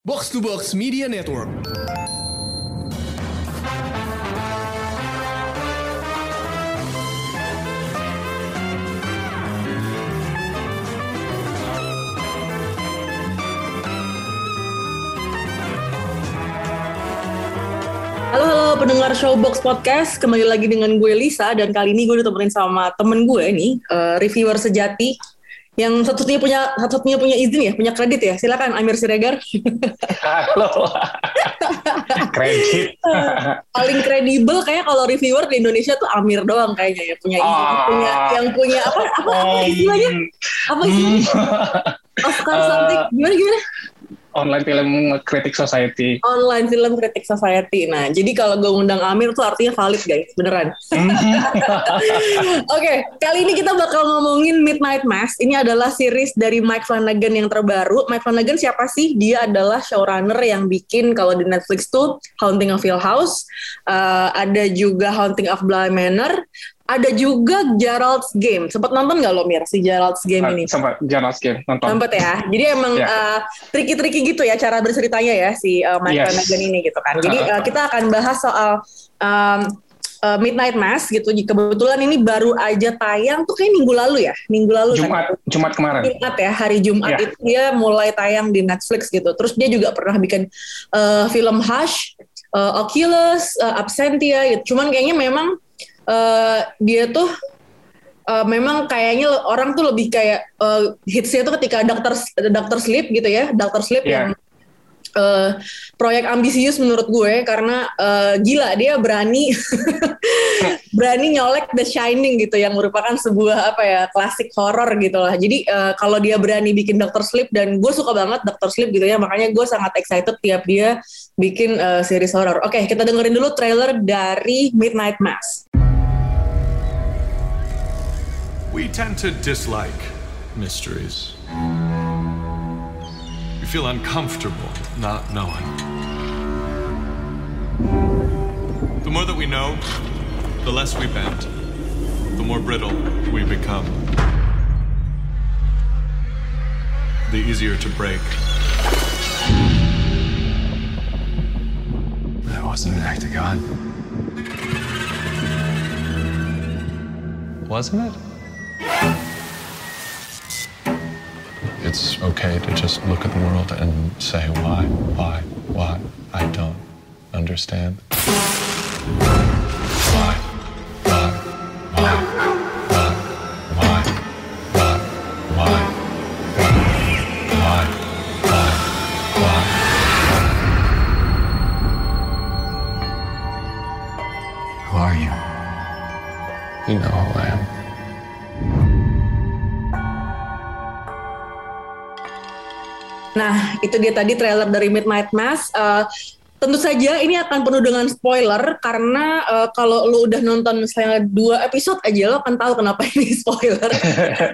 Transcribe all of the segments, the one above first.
Box to Box Media Network. Halo halo pendengar Showbox Podcast, kembali lagi dengan gue Lisa dan kali ini gue ditemenin sama temen gue nih, eh, reviewer sejati yang satu-satunya punya satu-satunya punya izin ya, punya kredit ya. Silakan Amir Siregar. Halo. Kredit. Paling kredibel kayak kalau reviewer di Indonesia tuh Amir doang kayaknya ya, punya izin, Ah. punya yang punya apa apa, apa Om. istilahnya? Apa istilahnya? Oscar Eh, something gimana gimana? Online Film Critic Society. Online Film Critic Society. Nah, jadi kalau gue ngundang Amir tuh artinya valid guys, beneran. Oke, kali ini kita bakal ngomongin Midnight Mass. Ini adalah series dari Mike Flanagan yang terbaru. Mike Flanagan siapa sih? Dia adalah showrunner yang bikin kalau di Netflix tuh Haunting of Hill House, eh, ada juga Haunting of Bly Manor, ada juga Gerald's Game. Sempat nonton nggak lo Mir si Gerald's Game ini? Sempat Jonas Game nonton. Sempet ya. Jadi emang Ya. eh, triki-triki gitu ya cara berceritanya ya si eh, Mike Yes. Flanagan ini gitu kan. Jadi eh, kita akan bahas soal um, eh, Midnight Mass gitu. Kebetulan ini baru aja tayang tuh kayak minggu lalu ya. Minggu lalu Jumat kan. Jumat kemarin. Jumat ya, hari Jumat Ya. itu dia mulai tayang di Netflix gitu. Terus dia juga pernah bikin eh, film Hush, eh, Oculus, eh, Absentia gitu. Cuman kayaknya memang eh, dia tuh eh, memang kayaknya orang tuh lebih kayak eh, hitsnya tuh ketika Doctor Doctor Sleep gitu ya, Doctor Sleep Iya. yang eh, proyek ambisius menurut gue karena eh, gila dia berani berani nyolek The Shining gitu yang merupakan sebuah apa ya klasik horor gitu lah. Jadi eh, kalau dia berani bikin Doctor Sleep dan gue suka banget Doctor Sleep gitu ya makanya gue sangat excited tiap dia bikin eh, series horor. Oke kita dengerin dulu trailer dari Midnight Mass. We tend to dislike mysteries. We feel uncomfortable not knowing. The more that we know, the less we bend, the more brittle we become. The easier to break. That wasn't an act of God. Wasn't it? It's okay to just look at the world and say, why, why, why? I don't understand. Why, itu dia tadi trailer dari Midnight Mass. Eh, tentu saja ini akan penuh dengan spoiler karena eh, kalau lu udah nonton misalnya dua episode aja lo akan tahu kenapa ini spoiler.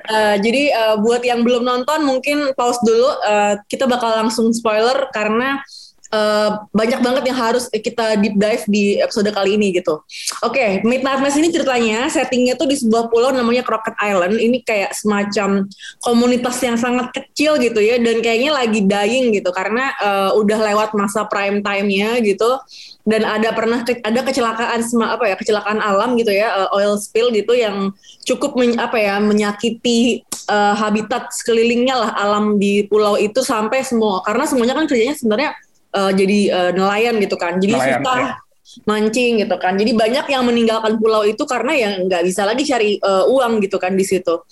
Eh, jadi eh, buat yang belum nonton mungkin pause dulu. Eh, kita bakal langsung spoiler karena eh, banyak banget yang harus kita deep dive di episode kali ini gitu. Oke, Midnight Mass ini ceritanya settingnya tuh di sebuah pulau namanya Crockett Island. Ini kayak semacam komunitas yang sangat kecil gitu ya dan kayaknya lagi dying gitu karena eh, udah lewat masa prime time-nya gitu dan ada pernah ke- ada kecelakaan sema- apa ya kecelakaan alam gitu ya eh, oil spill gitu yang cukup men- apa ya menyakiti eh, habitat sekelilingnya lah alam di pulau itu sampai semua karena semuanya kan kerjanya sebenarnya eh, jadi eh, nelayan gitu kan jadi Nelayan, susah ya. mancing gitu kan. Jadi banyak yang meninggalkan pulau itu karena ya nggak bisa lagi cari eh, uang gitu kan di situ.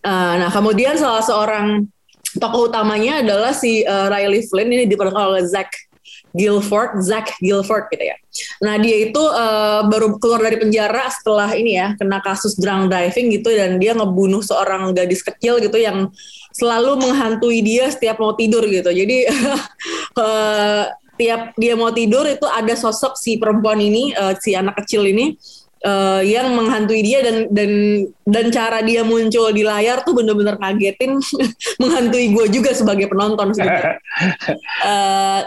Eh, nah kemudian salah seorang tokoh utamanya adalah si eh, Riley Flynn ini diperankan oleh Zach Guilford, Zach Guilford gitu ya. Nah dia itu eh, baru keluar dari penjara setelah ini ya kena kasus drunk driving gitu dan dia ngebunuh seorang gadis kecil gitu yang selalu menghantui dia setiap mau tidur gitu. Jadi eh, tiap dia mau tidur itu ada sosok si perempuan ini, eh, si anak kecil ini uh, yang menghantui dia dan dan dan cara dia muncul di layar tuh bener-bener ngagetin menghantui gue juga sebagai penonton uh,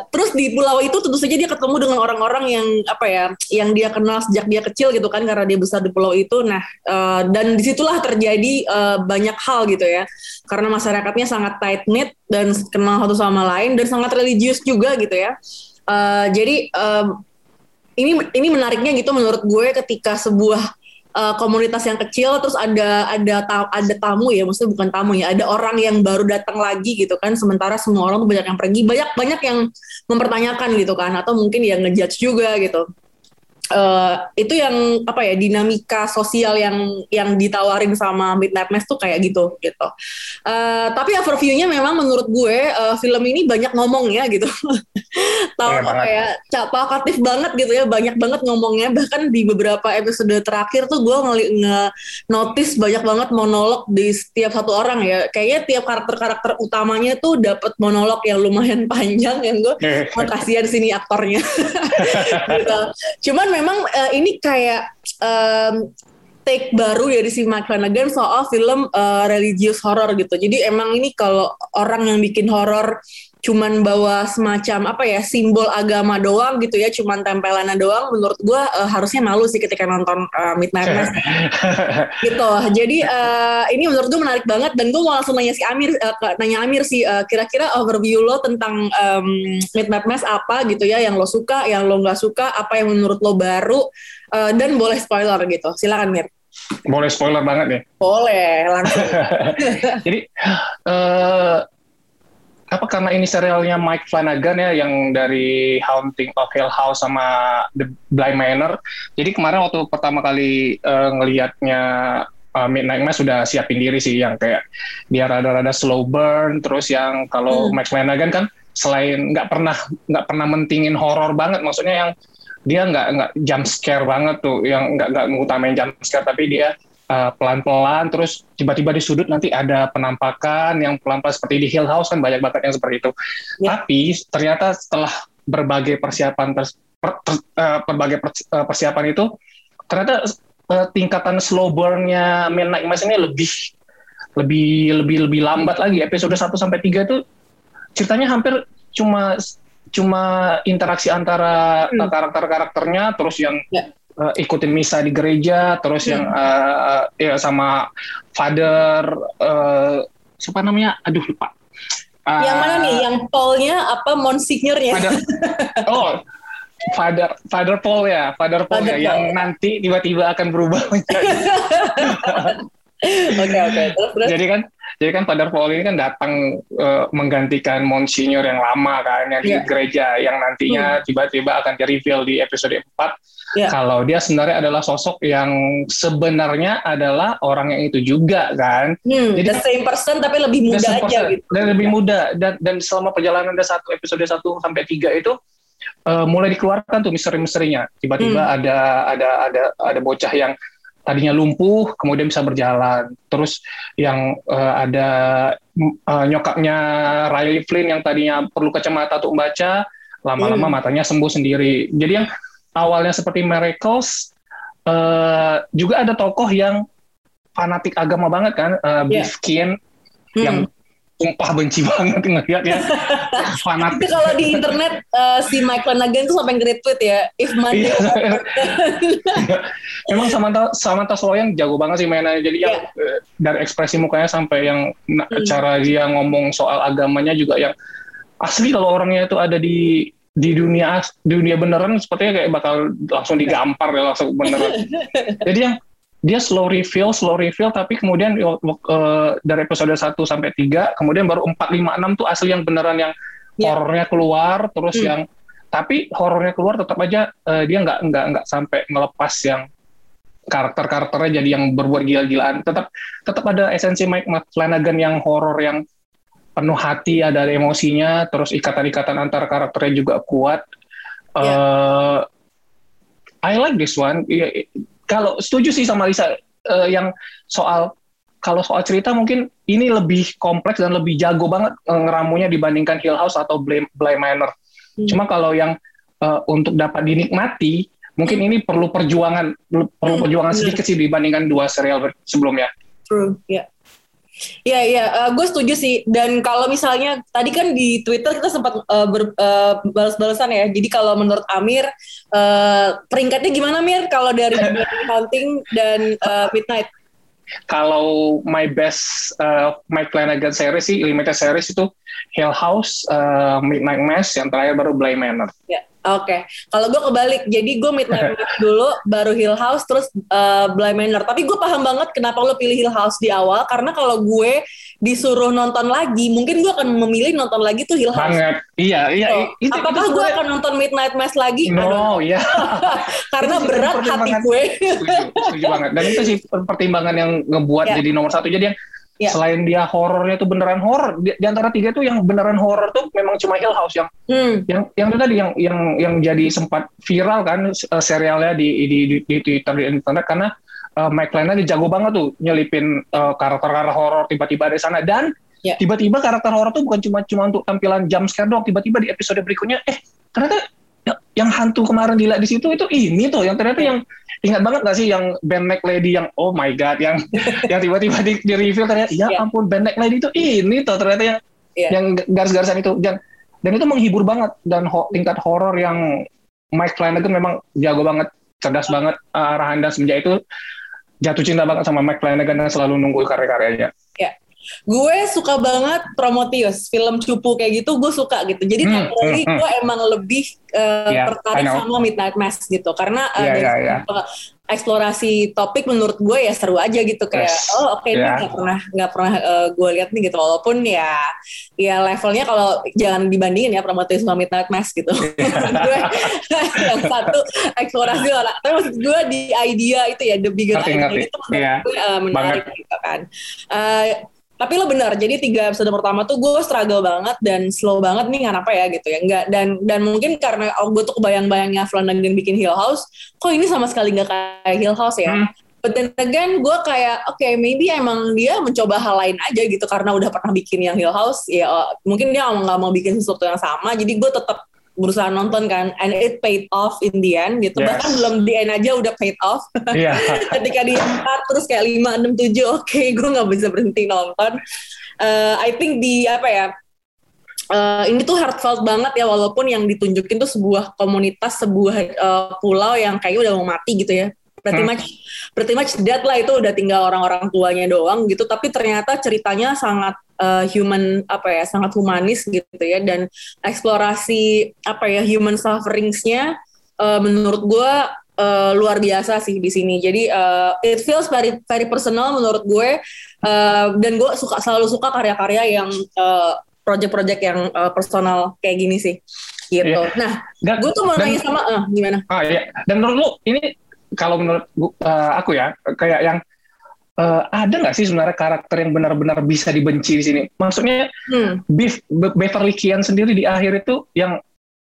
terus di pulau itu tentu saja dia ketemu dengan orang-orang yang apa ya yang dia kenal sejak dia kecil gitu kan karena dia besar di pulau itu. Nah uh, dan di situlah terjadi uh, banyak hal gitu ya. Karena masyarakatnya sangat tight knit dan kenal satu sama lain dan sangat religius juga gitu ya. Uh, jadi um, ini ini menariknya gitu menurut gue ketika sebuah uh, komunitas yang kecil terus ada ada ada tamu ya maksudnya bukan tamu ya ada orang yang baru datang lagi gitu kan sementara semua orang tuh banyak yang pergi banyak banyak yang mempertanyakan gitu kan atau mungkin yang ngejudge juga gitu Uh, itu yang apa ya dinamika sosial yang yang ditawarin sama Midnight Mass tuh kayak gitu gitu. Uh, tapi overviewnya memang menurut gue uh, film ini banyak ngomong ya gitu. Tahu ya, ya provokatif banget gitu ya banyak banget ngomongnya bahkan di beberapa episode terakhir tuh gue ngeli nge notice banyak banget monolog di setiap satu orang ya. Kayaknya tiap karakter-karakter utamanya tuh dapat monolog yang lumayan panjang yang gue makasihan sini aktornya. gitu. Cuman memang uh, ini kayak um, take baru dari si Mike Flanagan soal film uh, religious horror gitu. Jadi emang ini kalau orang yang bikin horror cuman bawa semacam apa ya simbol agama doang gitu ya cuman tempelannya doang menurut gua uh, harusnya malu sih ketika nonton uh, Midnight Mass. Gitu. Jadi uh, ini menurut gua menarik banget dan gua mau langsung nanya si Amir uh, nanya Amir sih uh, kira-kira overview lo tentang um, Midnight Mass apa gitu ya yang lo suka yang lo nggak suka apa yang menurut lo baru uh, dan boleh spoiler gitu. Silakan Mir. Boleh spoiler banget nih. Boleh langsung. Jadi uh, apa karena ini serialnya Mike Flanagan ya yang dari Haunting of Hill House sama The Blind Manor. Jadi kemarin waktu pertama kali uh, ngelihatnya uh, Midnight Mass sudah siapin diri sih yang kayak dia rada-rada slow burn terus yang kalau hmm. Mike Flanagan kan selain nggak pernah nggak pernah mentingin horor banget maksudnya yang dia nggak nggak jump scare banget tuh yang nggak nggak mengutamain jump scare tapi dia uh, pelan-pelan terus tiba-tiba di sudut nanti ada penampakan yang pelan-pelan seperti di Hill House kan banyak banget yang seperti itu. Ya. Tapi ternyata setelah berbagai persiapan ter, per, ter, uh, berbagai uh, persiapan itu ternyata uh, tingkatan slow burn-nya Midnight Mass ini lebih lebih lebih lebih lambat lagi episode 1 sampai 3 itu ceritanya hampir cuma cuma interaksi antara hmm. karakter-karakternya terus yang ya uh, ikutin misa di gereja, terus hmm. yang uh, ya sama father uh, siapa namanya? Aduh lupa. Uh, yang mana nih? Yang Paulnya apa monsignornya? Father, oh, Father Father Paul ya, Father Paul Father ya, Paul. yang nanti tiba-tiba akan berubah menjadi. Oke oke. Jadi kan jadi kan Father Paul ini kan datang uh, menggantikan Monsignor yang lama kan yang yeah. di iya. gereja yang nantinya hmm. tiba-tiba hmm. akan di reveal di episode 4 yeah. kalau dia sebenarnya adalah sosok yang sebenarnya adalah orang yang itu juga kan. Hmm, Jadi the same person tapi lebih muda aja gitu. Dan lebih muda dan dan selama perjalanan ada satu episode 1 sampai 3 itu uh, mulai dikeluarkan tuh misteri-misterinya. Tiba-tiba hmm. ada ada ada ada bocah yang tadinya lumpuh kemudian bisa berjalan. Terus yang uh, ada uh, nyokapnya Riley Flynn yang tadinya perlu kacamata untuk membaca, lama-lama hmm. matanya sembuh sendiri. Jadi yang awalnya seperti Miracles, uh, juga ada tokoh yang fanatik agama banget kan, uh, yeah. Bifkin, hmm. yang sumpah benci banget ngeliat ya fanatik. Itu kalau di internet uh, si Mike Flanagan tuh sampai nge-retweet ya, if money. Iya. Emang Samantha Samantha Sloyan jago banget sih mainnya. Jadi yeah. yang uh, dari ekspresi mukanya sampai yang hmm. cara dia ngomong soal agamanya juga yang asli kalau orangnya itu ada di di dunia dunia beneran sepertinya kayak bakal langsung digampar ya langsung beneran. Jadi yang dia slow reveal, slow reveal, tapi kemudian uh, dari episode 1 sampai 3, kemudian baru 4, 5, 6 tuh asli yang beneran yang yeah. horornya keluar, terus hmm. yang tapi horornya keluar tetap aja uh, dia nggak nggak nggak sampai melepas yang karakter-karakternya jadi yang berbuat gila-gilaan. Tetap tetap ada esensi Mike Flanagan yang horor yang penuh hati, ada emosinya, terus ikatan-ikatan antar karakternya juga kuat. Yeah. Ya. Uh, I like this one. Ya, kalau setuju sih sama Lisa uh, yang soal kalau soal cerita mungkin ini lebih kompleks dan lebih jago banget uh, ngeramunya dibandingkan Hill House atau Bly, Bly Manor. Hmm. Cuma kalau yang uh, untuk dapat dinikmati mungkin ini perlu perjuangan perlu Hmm, perjuangan sedikit sih dibandingkan dua serial sebelumnya. True, ya. Ya, ya, gue setuju sih. Dan kalau misalnya tadi kan di Twitter kita sempat uh, ber- uh, balas-balasan ya. Jadi kalau menurut Amir, uh, peringkatnya gimana Mir? Kalau dari Hunting dan uh, Midnight? Kalau my best uh, Mike Flanagan series sih limited series itu Hill House, uh, Midnight Mass, yang terakhir baru Bly Manor. Ya, oke. Kalau gue kebalik, jadi gue Midnight Mass dulu, baru Hill House, terus uh, Bly Manor. Tapi gue paham banget kenapa lo pilih Hill House di awal, karena kalau gue disuruh nonton lagi, mungkin gue akan memilih nonton lagi tuh Hill House. Banget. Iya, iya. So, itu, apakah gue akan nonton Midnight Mass lagi? No, iya. karena berat hati gue. setuju, setuju banget. Dan itu sih pertimbangan yang ngebuat Ya. jadi nomor satu. Jadi yang Ya. selain dia horornya tuh beneran horor, di, di antara tiga tuh yang beneran horor tuh memang cuma Hill House yang Hmm, yang yang itu tadi yang yang yang jadi sempat viral kan uh, serialnya di di, di, di Twitter di internet karena uh, Mike Flanagan dia jago banget tuh nyelipin uh, karakter-karakter horor tiba-tiba ada di sana dan Ya. tiba-tiba karakter horor tuh bukan cuma cuma untuk tampilan jump scare doang tiba-tiba di episode berikutnya eh ternyata ya- yang hantu kemarin dilihat di situ itu ini tuh yang ternyata yang ingat banget gak sih yang band neck lady yang oh my god yang yang tiba-tiba di, di reveal ternyata ya Ya. ampun band neck lady itu ini tuh ternyata yang Ya. yang garis-garisan itu dan dan itu menghibur banget dan ho- tingkat horor yang Mike Flanagan memang jago banget cerdas banget uh, arahan dan semenjak itu jatuh cinta banget sama Mike Flanagan dan selalu nunggu karya-karyanya gue suka banget Prometheus, film cupu kayak gitu, gue suka gitu. Jadi Hmm, hmm, hmm. gue emang lebih uh, Yeah, tertarik sama Midnight Mass gitu, karena uh, Iya, dari iya, iya. Eksplorasi topik menurut gue ya seru aja gitu kayak Yes. oh oke ini Yeah. nggak pernah nggak pernah uh, gue lihat nih gitu walaupun ya ya levelnya kalau jangan dibandingin ya Prometheus sama Midnight Mass gitu gue yang satu eksplorasi orang tapi maksud gue di idea itu ya the bigger Ngerti, idea ngerti. itu menurut Iya, gue uh, menarik gitu kan Uh, tapi lo benar jadi tiga episode pertama tuh gue struggle banget dan slow banget nih kenapa ya gitu ya enggak dan dan mungkin karena oh, gue tuh kebayang-bayangnya Flanagan bikin Hill House kok ini sama sekali nggak kayak Hill House ya Hmm. But then again, gue kayak, oke, maybe emang dia mencoba hal lain aja gitu, karena udah pernah bikin yang Hill House, ya oh, mungkin dia nggak mau bikin sesuatu yang sama, jadi gue tetap berusaha nonton kan, and it paid off in the end gitu, Yes. bahkan belum di end aja udah paid off, iya. Ketika di 4 terus kayak 5, 6, 7 oke gue nggak bisa berhenti nonton. Eh, I think di apa ya eh, ini tuh heartfelt banget ya walaupun yang ditunjukin tuh sebuah komunitas sebuah eh, pulau yang kayaknya udah mau mati gitu ya. Pretty Hmm. much pretty much dead lah itu udah tinggal orang-orang tuanya doang gitu. Tapi ternyata ceritanya sangat eh, human apa ya sangat humanis gitu ya dan eksplorasi apa ya human sufferingsnya eh, menurut gua eh, luar biasa sih di sini. Jadi eh, it feels very very personal menurut gue Eh, dan gue suka selalu suka karya-karya yang eh, project-project yang eh, personal kayak gini sih. Gitu. Iya. Nah, dan, gue tuh mau dan- nanya sama eh, gimana? ah iya dan menurut lu ini kalau menurut uh, aku ya kayak yang uh, ada nggak sih sebenarnya karakter yang benar-benar bisa dibenci di sini maksudnya Hmm. Beef, Be- Beverly Kian sendiri di akhir itu yang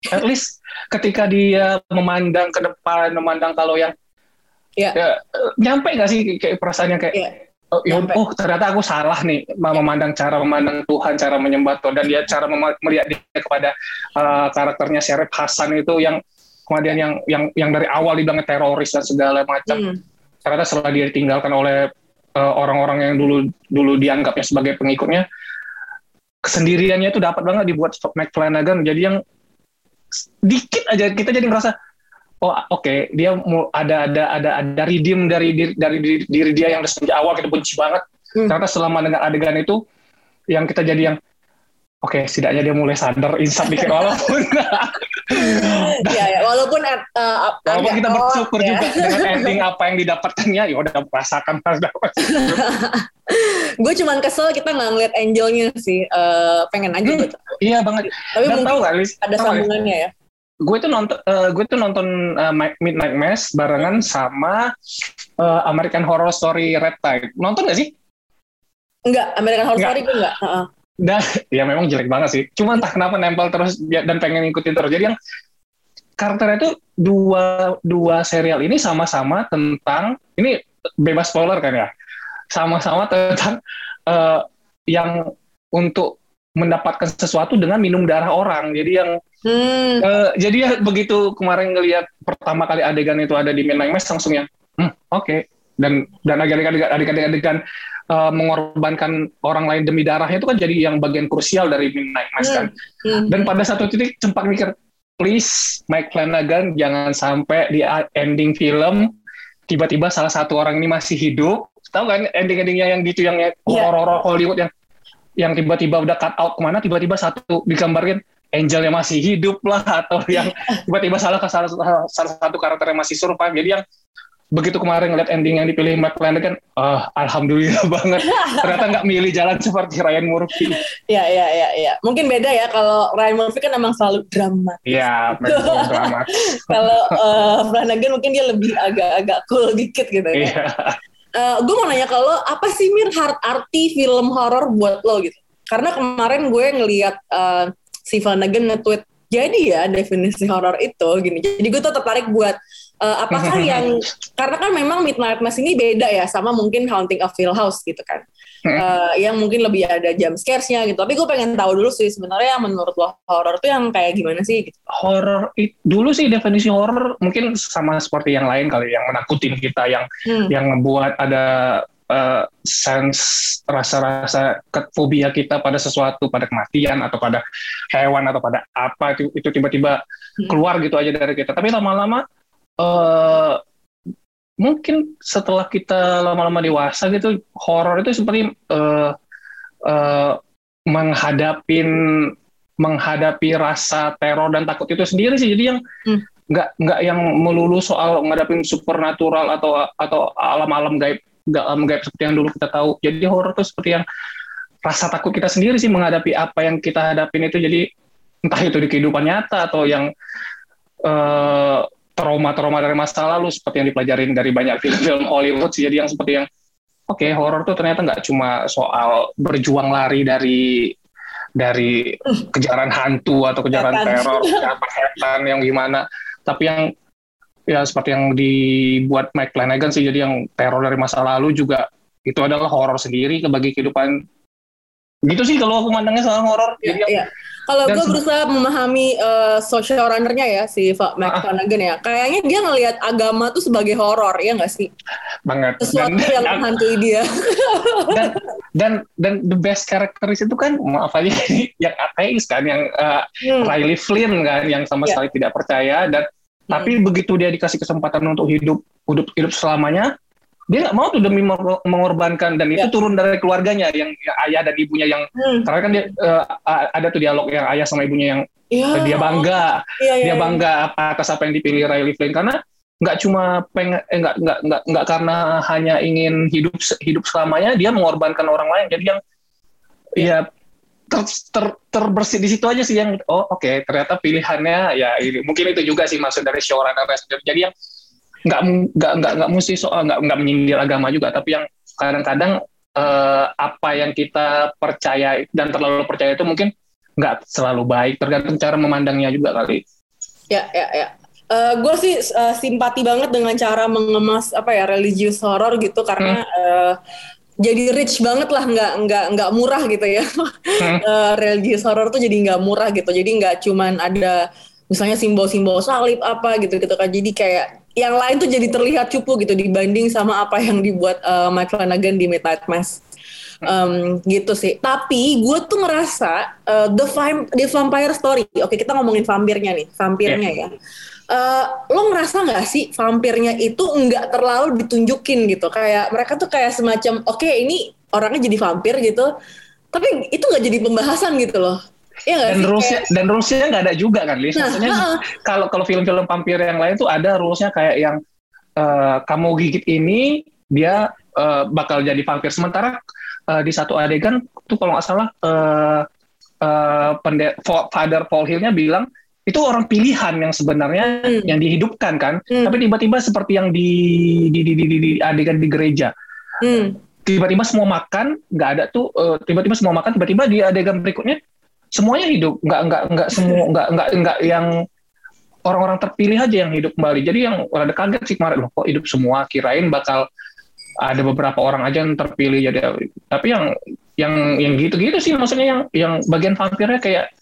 at least ketika dia memandang ke depan, memandang kalau yang Iya. ya, nyampe gak sih kayak perasaannya kayak Iya. oh, ya, Nyampe. oh ternyata aku salah nih mem- memandang cara memandang Tuhan, cara menyembah Tuhan dan dia cara melihat dia kepada uh, karakternya Sheriff Hasan itu yang kemudian yang yang yang dari awal dibilangnya teroris dan segala macam Hmm. ternyata setelah dia ditinggalkan oleh uh, orang-orang yang dulu dulu dianggapnya sebagai pengikutnya kesendiriannya itu dapat banget dibuat Mike Flanagan jadi yang dikit aja kita jadi ngerasa oh oke dia mau ada ada ada ada redeem dari diri, dari diri, diri dia yang sejak awal kita benci banget Hmm. ternyata selama dengan adegan itu yang kita jadi yang oke setidaknya dia mulai sadar insaf dikit walaupun ya, ya, walaupun eh, eh, walaupun kita bersyukur ya. juga dengan ending apa yang didapatkannya ya udah rasakan pas dapat gue cuman kesel kita nggak ngeliat angelnya sih. Eh, pengen aja Hmm. gitu. iya banget Tapi dan mungkin tahu Lis ada Tahu sambungannya ya. gue tuh nonton eh, gue tuh nonton Mi- Midnight Mass barengan sama eh, American Horror Story Red Tide nonton gak sih Enggak, American Horror Nggak. Story gue enggak. Heeh. Dan ya memang jelek banget sih. Cuma entah kenapa nempel terus dan pengen ngikutin terus. Jadi yang karakternya itu dua dua serial ini sama-sama tentang ini bebas spoiler kan ya? Sama-sama tentang eh, yang untuk mendapatkan sesuatu dengan minum darah orang. Jadi yang Hmm. Eh, jadi ya begitu kemarin ngelihat pertama kali adegan itu ada di Midnight Mass langsung yang hmm, oke dan dan adegan-adegan adegan-adegan eh, mengorbankan orang lain demi darahnya itu kan jadi yang bagian krusial dari Midnight Mass kan. Hmm. Dan pada satu titik sempat mikir, please Mike Flanagan jangan sampai di ending film tiba-tiba salah satu orang ini masih hidup. Tahu kan ending-endingnya yang gitu yang Iya. horor-horor Hollywood yang yang tiba-tiba udah cut out ke mana, tiba-tiba satu digambarin Angel yang masih hidup lah atau yang tiba-tiba salah ke salah, salah satu karakter yang masih survive. Jadi yang begitu kemarin ngeliat ending yang dipilih Mike Flanagan, ah alhamdulillah banget. Ternyata nggak milih jalan seperti Ryan Murphy. Ya, ya, ya, ya. Mungkin beda ya kalau Ryan Murphy kan emang selalu drama. Iya, drama. kalau eh, Flanagan mungkin dia lebih agak-agak cool dikit gitu ya. Iya. gue mau nanya kalau apa sih Mir hard arti film horor buat lo gitu? Karena kemarin gue ngeliat eh, si Flanagan nge-tweet jadi ya definisi horor itu gini. Jadi gue tuh tertarik buat eh, apakah yang karena kan memang Midnight Mass ini beda ya sama mungkin Haunting of Hill House gitu kan. Eh, yang mungkin lebih ada jump scares-nya gitu. Tapi gue pengen tahu dulu sih sebenarnya yang menurut lo horor tuh yang kayak gimana sih gitu. horor it- dulu sih definisi horor mungkin sama seperti yang lain kali yang menakutin kita yang Hmm. yang ngebuat ada eh, sense rasa-rasa fobia kita pada sesuatu pada kematian atau pada hewan atau pada apa itu itu tiba-tiba Hmm. keluar gitu aja dari kita tapi lama-lama eh mungkin setelah kita lama-lama dewasa gitu horor itu seperti eh eh, menghadapin menghadapi rasa teror dan takut itu sendiri sih. Jadi yang Hmm. nggak nggak yang melulu soal menghadapin supernatural atau atau alam-alam gaib nggak alam gaib seperti yang dulu kita tahu. Jadi horor itu seperti yang rasa takut kita sendiri sih menghadapi apa yang kita hadapin itu. Jadi entah itu di kehidupan nyata atau yang eh, trauma-trauma dari masa lalu seperti yang dipelajarin dari banyak film-film Hollywood sih. Jadi yang seperti yang oke horor tuh ternyata nggak cuma soal berjuang lari dari dari kejaran hantu atau kejaran teror, kejaran setan yang gimana, tapi yang ya seperti yang dibuat Mike Flanagan sih jadi yang teror dari masa lalu juga itu adalah horor sendiri bagi kehidupan. Gitu sih kalau aku mandangnya soal horor Iya, jadi yang iya. Kalau gue berusaha memahami eh, social runner-nya ya si Mike Ah. Flanagan ya, kayaknya dia ngelihat agama tuh sebagai horor ya nggak sih? banget Sesuatu dan, yang menghantui dia. dan dan dan the best characters itu kan maaf aja yang ateis kan yang uh, Hmm. Riley Flynn kan yang sama Ya. sekali tidak percaya dan tapi begitu dia dikasih kesempatan untuk hidup hidup hidup selamanya dia nggak mau tuh demi meng- mengorbankan dan itu Ya. turun dari keluarganya yang, yang ayah dan ibunya yang Hmm. karena kan dia uh, ada tuh dialog yang ayah sama ibunya yang Iya. dia bangga Iya, iya, dia iya. bangga apa atas apa yang dipilih Riley Flynn karena nggak cuma pengen eh, nggak nggak nggak nggak karena hanya ingin hidup hidup selamanya dia mengorbankan orang lain jadi yang ya ter, ter, terbersih di situ aja sih yang oh oke ternyata pilihannya ya ini mungkin itu juga sih maksud dari showrunner jadi yang nggak nggak nggak nggak mesti soal nggak nggak menyindir agama juga tapi yang kadang-kadang eh, apa yang kita percaya dan terlalu percaya itu mungkin nggak selalu baik tergantung cara memandangnya juga kali. Ya, ya, ya. gue sih eh, simpati banget dengan cara mengemas apa ya religious horror gitu karena eh, jadi rich banget lah nggak nggak nggak murah gitu ya. Eh, religious horror tuh jadi nggak murah gitu. Jadi nggak cuman ada misalnya simbol-simbol salib apa gitu gitu kan. Jadi kayak yang lain tuh jadi terlihat cupu gitu dibanding sama apa yang dibuat eh, Mike Flanagan di Midnight Mass Em, gitu sih. Tapi gue tuh ngerasa eh, the, Vam- the Vampire Story. Oke kita ngomongin vampirnya nih, vampirnya ya. Eh, lo ngerasa nggak sih vampirnya itu nggak terlalu ditunjukin gitu? Kayak mereka tuh kayak semacam oke ini orangnya jadi vampir gitu, tapi itu nggak jadi pembahasan gitu loh. Iya dan sih? rulesnya Kayak- dan rulesnya nggak ada juga kan Liz Nah, maksudnya kalau kalau film-film vampir yang lain tuh ada rulesnya kayak yang eh, kamu gigit ini dia eh, bakal jadi vampir sementara eh, di satu adegan tuh kalau nggak salah pende- Fa- Father Paul Hill-nya bilang itu orang pilihan yang sebenarnya Hmm. yang dihidupkan kan Hmm. tapi tiba-tiba seperti yang di di, di, di, di- di adegan di gereja Hmm. tiba-tiba semua makan nggak ada tuh tiba-tiba semua makan tiba-tiba di adegan berikutnya semuanya hidup. Nggak nggak nggak semua nggak nggak nggak yang orang-orang terpilih aja yang hidup kembali. Jadi yang ada kaget sih kemarin loh kok hidup semua? Kirain bakal ada beberapa orang aja yang terpilih jadi tapi yang yang yang gitu-gitu sih maksudnya yang yang bagian vampirnya kayak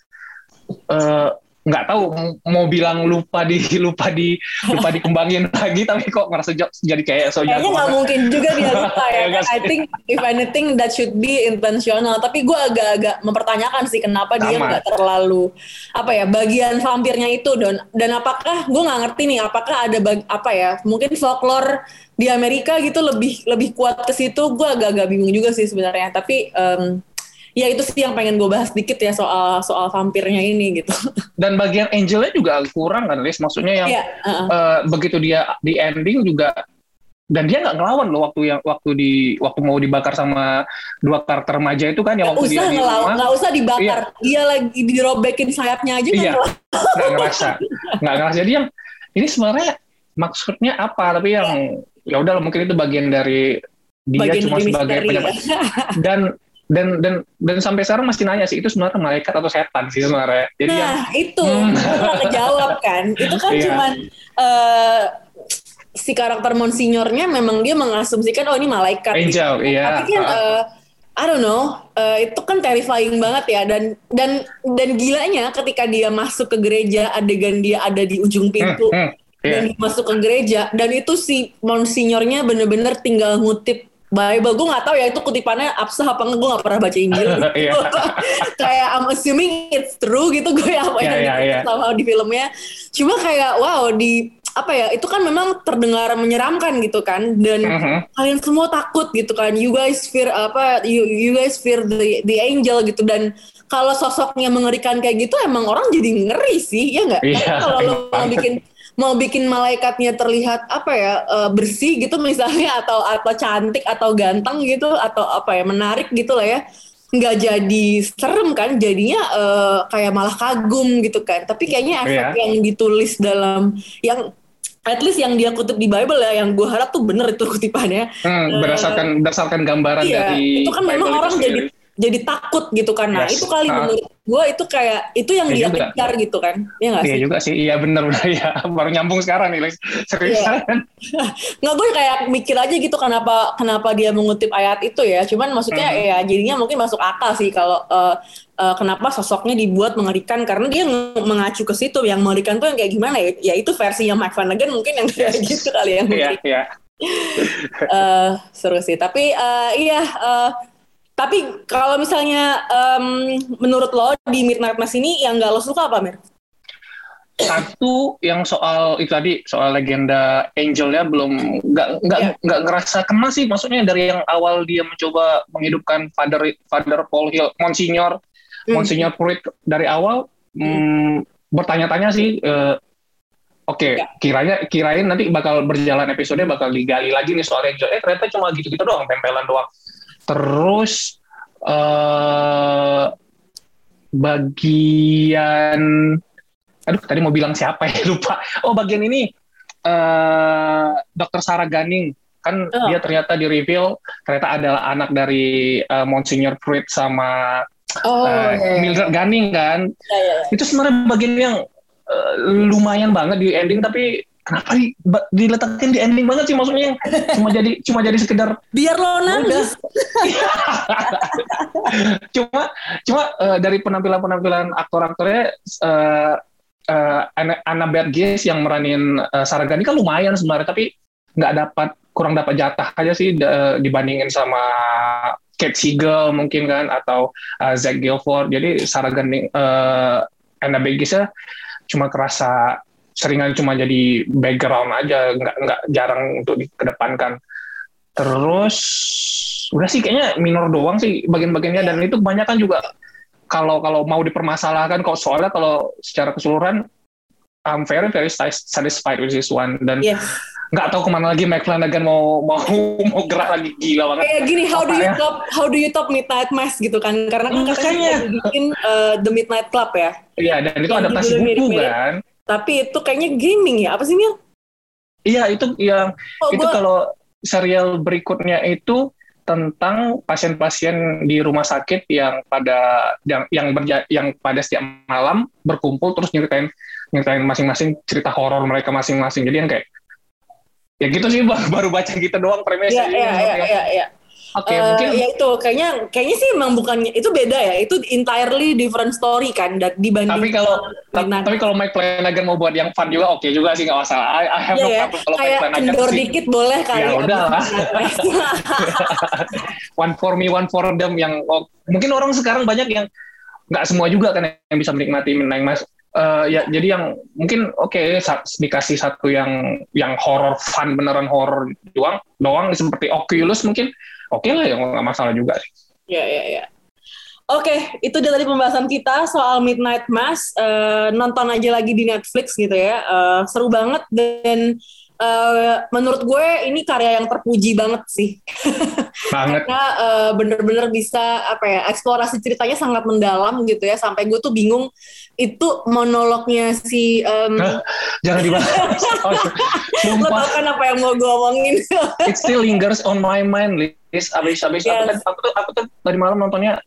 eh, nggak tahu mau bilang lupa di lupa di lupa dikembangin lagi tapi kok ngerasa jadi kayak so kayaknya nggak mungkin juga dia lupa ya. Iya, I think if anything that should be intentional. Tapi gue agak-agak mempertanyakan sih kenapa dia Sama. nggak terlalu apa ya bagian vampirnya itu dan dan apakah gue nggak ngerti nih apakah ada bag- apa ya mungkin folklore di Amerika gitu lebih lebih kuat ke situ? Gue agak-agak bingung juga sih sebenarnya. Tapi em, ya itu sih yang pengen gue bahas dikit ya soal soal vampirnya ini gitu. Dan bagian Angelnya juga kurang kan Liz maksudnya yang Iya, uh-uh. eh, begitu dia di ending juga dan dia nggak ngelawan loh waktu yang waktu di waktu mau dibakar sama dua karakter remaja itu kan yang nggak waktu usah dia di ngelawan rumah. nggak usah dibakar. Dia lagi dirobekin sayapnya aja Iya. nggak ngerasa. Nggak ngerasa. Jadi yang ini sebenarnya maksudnya apa? Tapi yang ya udah mungkin itu bagian dari dia bagian cuma dari sebagai penyebab ya. dan dan dan dan sampai sekarang masih nanya sih itu sebenarnya malaikat atau setan sih sebenarnya jadi yang Nah itu Hmm. nggak kejawab kan. Itu kan Iya. cuman eh, si karakter monsignornya memang dia mengasumsikan oh ini malaikat. gitu. angel iya Tapi kan eh, I don't know, eh, itu kan terrifying banget ya dan dan dan gilanya ketika dia masuk ke gereja adegan dia ada di ujung Hmm, pintu hmm, iya. dan dia masuk ke gereja dan itu si monsignornya bener-bener tinggal ngutip Bible gue nggak tahu ya itu kutipannya absah apa enggak gue nggak pernah baca Injil gitu. Iya. kayak I'm assuming it's true gitu gue apa Iya, yang iya, dikutip iya. sama di filmnya cuma kayak wow di apa ya itu kan memang terdengar menyeramkan gitu kan dan Mhm. kalian semua takut gitu kan you guys fear apa you, you guys fear the the angel gitu dan kalau sosoknya mengerikan kayak gitu emang orang jadi ngeri sih ya nggak Iya, Tapi kalau lo mau banget. bikin mau bikin malaikatnya terlihat apa ya eh, bersih gitu misalnya atau atau cantik atau ganteng gitu atau apa ya menarik gitu lah ya nggak jadi serem kan jadinya eh, kayak malah kagum gitu kan tapi kayaknya efek Iya. yang ditulis dalam yang at least yang dia kutip di Bible ya yang gue harap tuh bener itu kutipannya Hmm, berdasarkan berdasarkan gambaran iya dari itu kan memang Bible itu orang jadi sendiri. Jadi takut gitu kan nah Yes. itu kali Ah. menurut gue itu kayak itu yang Iya dia juga. kejar gitu kan ya nggak Iya sih juga sih, iya benar-benar ya. Baru nyambung sekarang nih, Lex. Serius Iya. kan? nggak gue kayak mikir aja gitu kenapa kenapa dia mengutip ayat itu ya cuman maksudnya Mhm. ya jadinya mungkin masuk akal sih kalau eh, eh, kenapa sosoknya dibuat mengerikan karena dia mengacu ke situ yang mengerikan tuh yang kayak gimana ya ya itu versinya Mike Flanagan mungkin yang kayak gitu kali yang Iya, iya. Eh, seru sih tapi eh, iya eh, tapi kalau misalnya em, menurut lo di Midnight Mass ini yang gak lo suka apa Mir? Satu yang soal itu tadi soal legenda Angelnya belum nggak nggak Iya. nggak ngerasa kena sih. Maksudnya dari yang awal dia mencoba menghidupkan Father Father Paul Hill, Monsignor Hmm. Monsignor Pruitt dari awal hmm, bertanya-tanya sih. eh, Oke, Ya. kiranya kirain nanti bakal berjalan episode bakal digali lagi nih soal Angel. Eh ternyata cuma gitu-gitu doang, tempelan doang. Terus eh bagian aduh tadi mau bilang siapa ya lupa. Oh bagian ini eh Dokter Sarah Gunning kan Oh. dia ternyata di reveal ternyata adalah anak dari eh, Monsignor Pruitt sama Oh, eh, Mildred Gunning kan. Ya, ya, ya. Itu sebenarnya bagian yang eh, lumayan banget di ending tapi kenapa di, diletakin di ending banget sih maksudnya? Cuma jadi cuma jadi sekedar biar lo nangis. Cuma cuma eh, dari penampilan-penampilan aktor-aktornya eh eh, Anna, Anna Bergis yang meranin Sarah Gunning kan lumayan sebenarnya tapi nggak dapat kurang dapat jatah aja sih da- dibandingin sama Kate Siegel mungkin kan atau eh, Zach Gilford. Jadi Sarah Gunning eh, Anna Bergisnya cuma kerasa seringan cuma jadi background aja nggak nggak jarang untuk dikedepankan. Terus udah sih kayaknya minor doang sih bagian-bagiannya. Dan itu kebanyakan juga kalau kalau mau dipermasalahkan kok soalnya kalau secara keseluruhan I'm very very satisfied with this one. Dan Yes. nggak tahu ke mana lagi Mike Flanagan mau mau mau gerak lagi. Gila banget. Kayak gini how do you top how do you top Midnight Mass gitu kan? Karena kan katanya bikin eh, The Midnight Club ya. Iya dan itu Yang adaptasi buku mirip-mirip. kan tapi itu kayaknya gaming ya apa sih Mil? iya itu yang Oh, itu gua- kalau serial berikutnya itu tentang pasien-pasien di rumah sakit yang pada yang yang berja, yang pada setiap malam berkumpul terus nyeritain nyeritain masing-masing cerita horor mereka masing-masing. Jadi yang kayak ya gitu sih baru, baru baca gitu doang premisnya. Iya, iya, iya, iya, iya. Oke, Eh, mungkin ya itu kayaknya kayaknya sih emang bukannya itu beda ya itu entirely different story kan dibanding tapi kalau Midnight tapi kalau Mike Flanagan mau buat yang fun juga oke juga sih nggak masalah. I, I have Iya no ya, problem kalau Mike Flanagan kendor sih. dikit boleh kali. Ya abis udah lah. One for me, one for them yang oh, mungkin orang sekarang banyak yang nggak semua juga kan yang bisa menikmati Midnight Mass. Eh, ya jadi yang mungkin oke sa- dikasih satu yang yang horror fun beneran horror doang doang seperti Oculus mungkin oke lah ya nggak masalah juga sih. Ya, ya, ya. Oke, itu dia tadi pembahasan kita soal Midnight Mass. Eh, nonton aja lagi di Netflix gitu ya. Eh, seru banget dan eh, menurut gue ini karya yang terpuji banget sih. banget Karena eh, bener-bener bisa apa ya eksplorasi ceritanya sangat mendalam gitu ya. Sampai gue tuh bingung itu monolognya si em, Hah? jangan dibahas oh, lo sumpah tau kan apa yang mau gue omongin? it still lingers on my mind Liz abis abis. Aku, Yes. kan- aku tuh aku tuh tadi malam nontonnya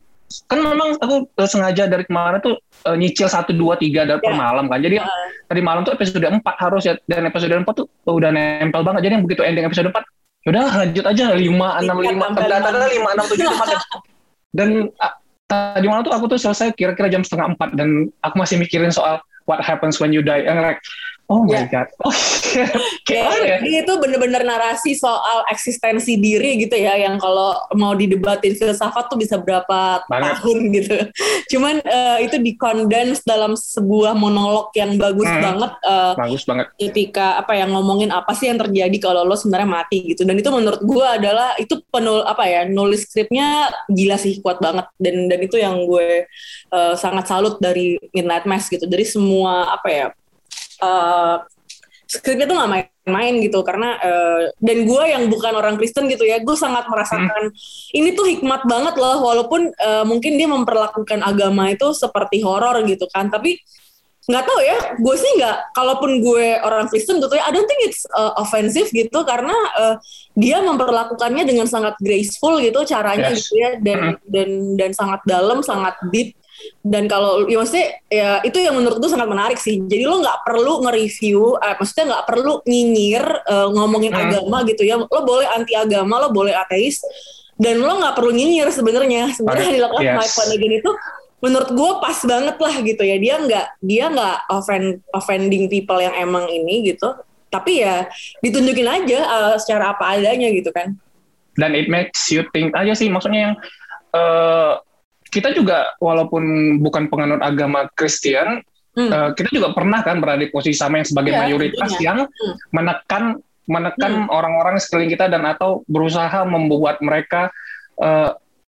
kan memang aku eh, sengaja dari kemarin tuh eh, nyicil satu dua tiga dari per Ya. malam kan. Jadi yang tadi malam tuh episode 4 harus ya dan episode 4 tuh udah nempel banget. Jadi yang begitu ending episode 4 yaudah lanjut aja. 5 6 5 tambah ternyata 5 6 7 8 dan ah, tadi malam tuh aku tuh selesai kira-kira jam setengah empat. Dan aku masih mikirin soal what happens when you die. And like oh my Ya. god oh kayak Ya, mana ya Jadi itu bener-bener narasi soal eksistensi diri gitu ya, yang kalau mau didebatin filsafat tuh bisa berapa Banget. tahun gitu. Cuman eh, itu dikondens dalam sebuah monolog yang bagus Hmm. banget. eh, bagus banget ketika apa yang ngomongin apa sih yang terjadi kalau lo sebenarnya mati gitu dan itu menurut gue adalah itu penul apa ya nulis skripnya gila sih kuat banget dan dan itu yang gue eh, sangat salut dari Midnight Mass gitu dari semua apa ya eh, skripnya tuh gak main-main gitu karena eh, dan gue yang bukan orang Kristen gitu ya gue sangat merasakan ini tuh hikmat banget loh walaupun eh, mungkin dia memperlakukan agama itu seperti horor gitu kan tapi nggak tahu ya gue sih nggak kalaupun gue orang Kristen gitu ya I don't think it's uh, offensive gitu karena uh, dia memperlakukannya dengan sangat graceful gitu caranya Yes. gitu ya dan dan dan sangat dalam sangat deep dan kalau ya maksudnya ya itu yang menurut gue sangat menarik sih. Jadi lo nggak perlu nge-review eh, maksudnya nggak perlu nyinyir uh, ngomongin Hmm. agama gitu ya. Lo boleh anti agama lo boleh ateis dan lo nggak perlu nyinyir sebenarnya. Sebenarnya dilakukan Yes. Mike Flanagan itu menurut gue pas banget lah gitu ya. Dia nggak dia nggak offend offending people yang emang ini gitu. Tapi ya ditunjukin aja uh, secara apa adanya gitu kan. Dan it makes you think aja sih. Maksudnya yang eh, kita juga walaupun bukan penganut agama Kristen Hmm. eh, kita juga pernah kan berada di posisi sama yang sebagai Iya, mayoritas tentunya. yang Hmm. menekan menekan orang-orang sekeliling kita dan atau berusaha membuat mereka eh,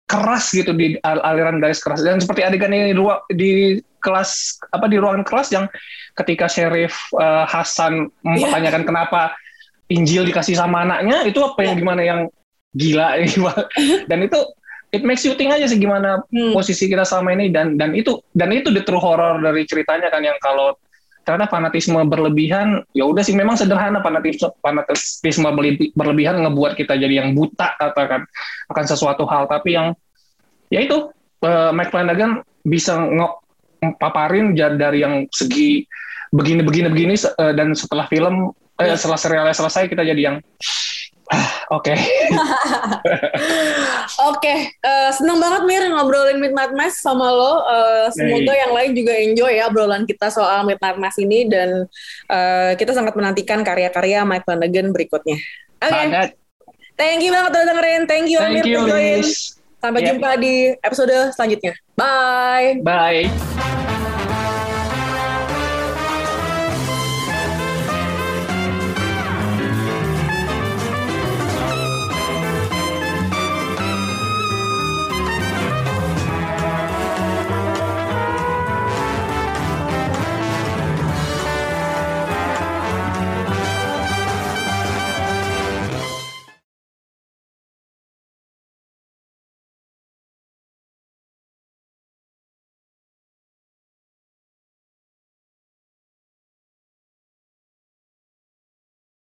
keras gitu di al- aliran garis keras dan seperti adegan ini di, kelas apa di ruangan kelas yang ketika Sheriff eh, Hasan mempertanyakan kenapa Injil dikasih sama anaknya itu apa yang gimana yang gila dan itu it makes you think aja sih gimana Hmm. posisi kita selama ini. Dan dan itu dan itu the true horror dari ceritanya kan yang kalau ternyata fanatisme berlebihan ya udah sih memang sederhana fanatisme fanatisme berlebi- berlebihan ngebuat kita jadi yang buta katakan akan sesuatu hal. Tapi yang ya itu eh, Mike Flanagan bisa nge- paparin dari yang segi begini begini begini eh, dan setelah film eh, setelah serialnya selesai kita jadi yang ah, oke Oke, eh, senang banget Mir ngobrolin Midnight Mass sama lo. Eh, semoga Hey. yang lain juga enjoy ya obrolan kita soal Midnight Mass ini dan eh, kita sangat menantikan karya-karya Mike Flanagan berikutnya. Oke, banget thank you banget udah dengerin. Thank you, thank you Sampai Yeah. jumpa di episode selanjutnya. Bye. bye